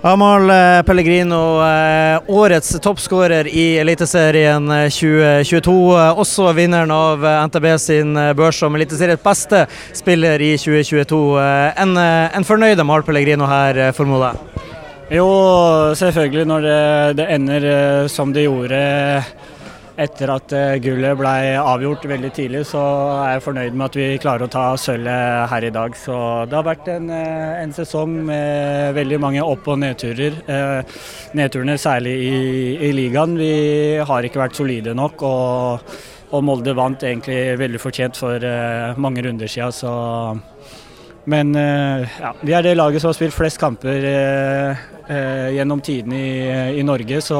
Amal eh, Pellegrino, eh, årets toppskårer i Eliteserien 2022. Eh, også vinneren av NTB sin børs som Eliteseriens beste spiller i 2022. En, en fornøyd Amahl Pellegrino her, formoder jeg? Jo, selvfølgelig. Når det, det ender som det gjorde etter at eh, gullet ble avgjort veldig tidlig, så er jeg fornøyd med at vi klarer å ta sølvet her i dag. Så det har vært en, eh, en sesong med veldig mange opp- og nedturer. Eh, nedturene særlig i, i, ligaen. Vi har ikke vært solide nok. og, og Molde vant egentlig veldig fortjent for mange runder siden. Så men ja, vi er det laget som har spilt flest kamper eh, eh, gjennom tidene i, i, Norge, så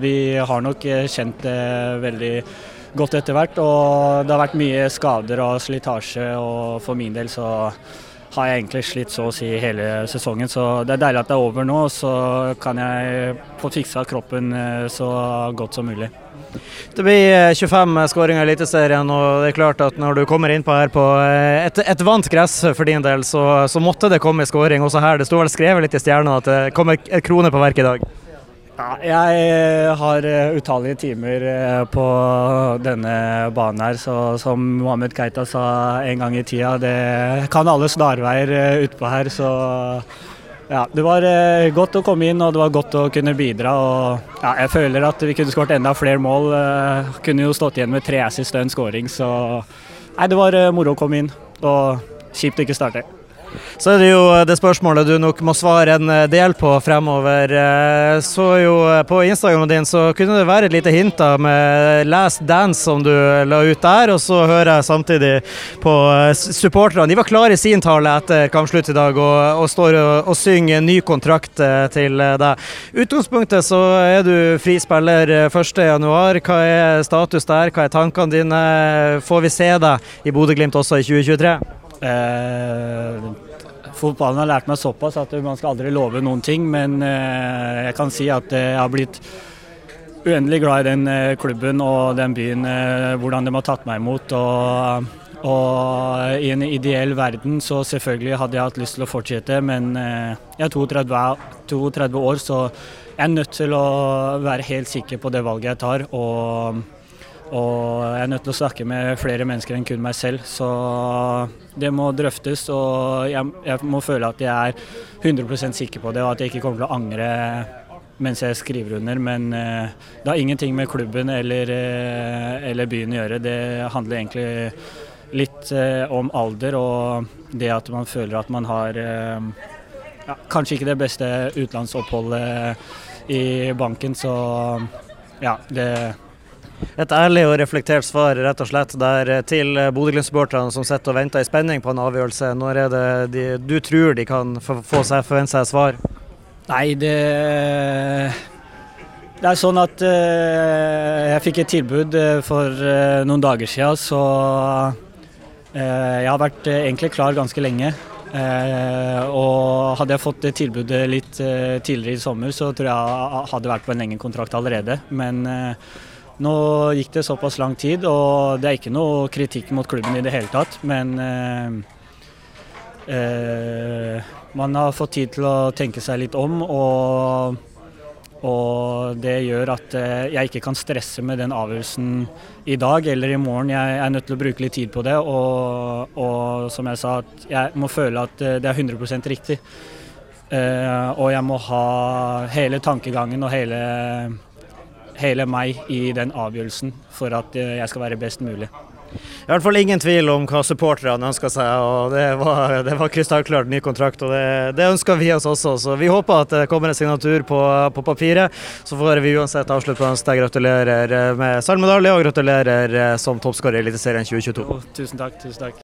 vi har nok eh, kjent det veldig godt etter hvert. Og det har vært mye skader og slitasje, og for min del så har jeg egentlig slitt så å si hele sesongen. Så det er deilig at det er over nå, så kan jeg få fiksa kroppen eh, så godt som mulig. Det blir 25 eh, skåringer i Eliteserien, og det er klart at når du kommer innpå her på eh, et, et vant gress for din del, så, så måtte det komme skåring også her. Det sto vel skrevet litt i stjerna at det kommer et krone på verket i dag? Ja, jeg eh, har utallige timer på denne banen her, så som Mohammed Keita sa en gang i tida, det kan alle snarveier utpå her. så ja, Det var eh, godt å komme inn og det var godt å kunne bidra. og ja, Jeg føler at vi kunne skåret enda flere mål. Eh, kunne jo stått igjen med tre assist og en scoring. Så nei, det var eh, moro å komme inn. Og kjipt å ikke starte. Så er det jo det spørsmålet du nok må svare en eh, del på fremover. Eh, så jo eh, på Instagramen din så kunne det være et lite hint da med 'Last Dance' som du la ut der. Og så hører jeg samtidig på supporterne. De var klare i sin tale etter kampslutt i dag og, og står og, og, synger ny kontrakt til deg. Utgangspunktet så er du fri spiller 1.1. Hva er status der? Hva er tankene dine? Får vi se deg i Bodø-Glimt også i 2023? Eh, fotballen har lært meg såpass at man skal aldri love noen ting, men eh, jeg kan si at jeg har blitt uendelig glad i den eh, klubben og den byen, eh, hvordan de har tatt meg imot. Og, og, i en ideell verden så selvfølgelig hadde jeg hatt lyst til å fortsette, men eh, jeg er 32, 32 år, så jeg er nødt til å være helt sikker på det valget jeg tar. og og jeg er nødt til å snakke med flere mennesker enn kun meg selv. Så det må drøftes, og jeg, jeg må føle at jeg er 100% sikker på det, og at jeg ikke kommer til å angre mens jeg skriver under. Men eh, det har ingenting med klubben eller, eh, eller, byen å gjøre. Det handler egentlig litt eh, om alder og det at man føler at man har ja, kanskje ikke det beste utenlandsoppholdet i banken, så ja, det et ærlig og reflektert svar rett og slett der eh, til Bodø-Glimt-supporterne som sitter og venter i spenning på en avgjørelse. Når er det de, du tror de kan få seg, forvente seg svar? Nei, det det er sånn at uh, jeg fikk et tilbud uh, for uh, noen dager siden, så jeg har vært egentlig klar ganske lenge. og hadde jeg fått det tilbudet litt tidligere i sommer, så tror jeg jeg hadde vært på en lengre kontrakt allerede. Men nå gikk det såpass lang tid, og det er ikke noe kritikk mot klubben i det hele tatt. Men eh, eh, man har fått tid til å tenke seg litt om, og, og det gjør at eh, jeg ikke kan stresse med den avgjørelsen i dag eller i morgen. Jeg er nødt til å bruke litt tid på det, og, og som jeg sa, jeg må føle at eh, det er 100 riktig. Eh, og jeg må ha hele tankegangen og hele hele meg i den avgjørelsen for at eh, jeg skal være best mulig. I hvert fall ingen tvil om hva supporterne ønsker seg. og Det var, det var krystallklart ny kontrakt, og det, det ønsker vi oss også. Så Vi håper at det kommer en signatur på, på papiret. Så får vi uansett avslutte med å gratulere med sølvmedalje og gratulerer som toppskårer i Eliteserien 2022. tusen takk. tusen takk.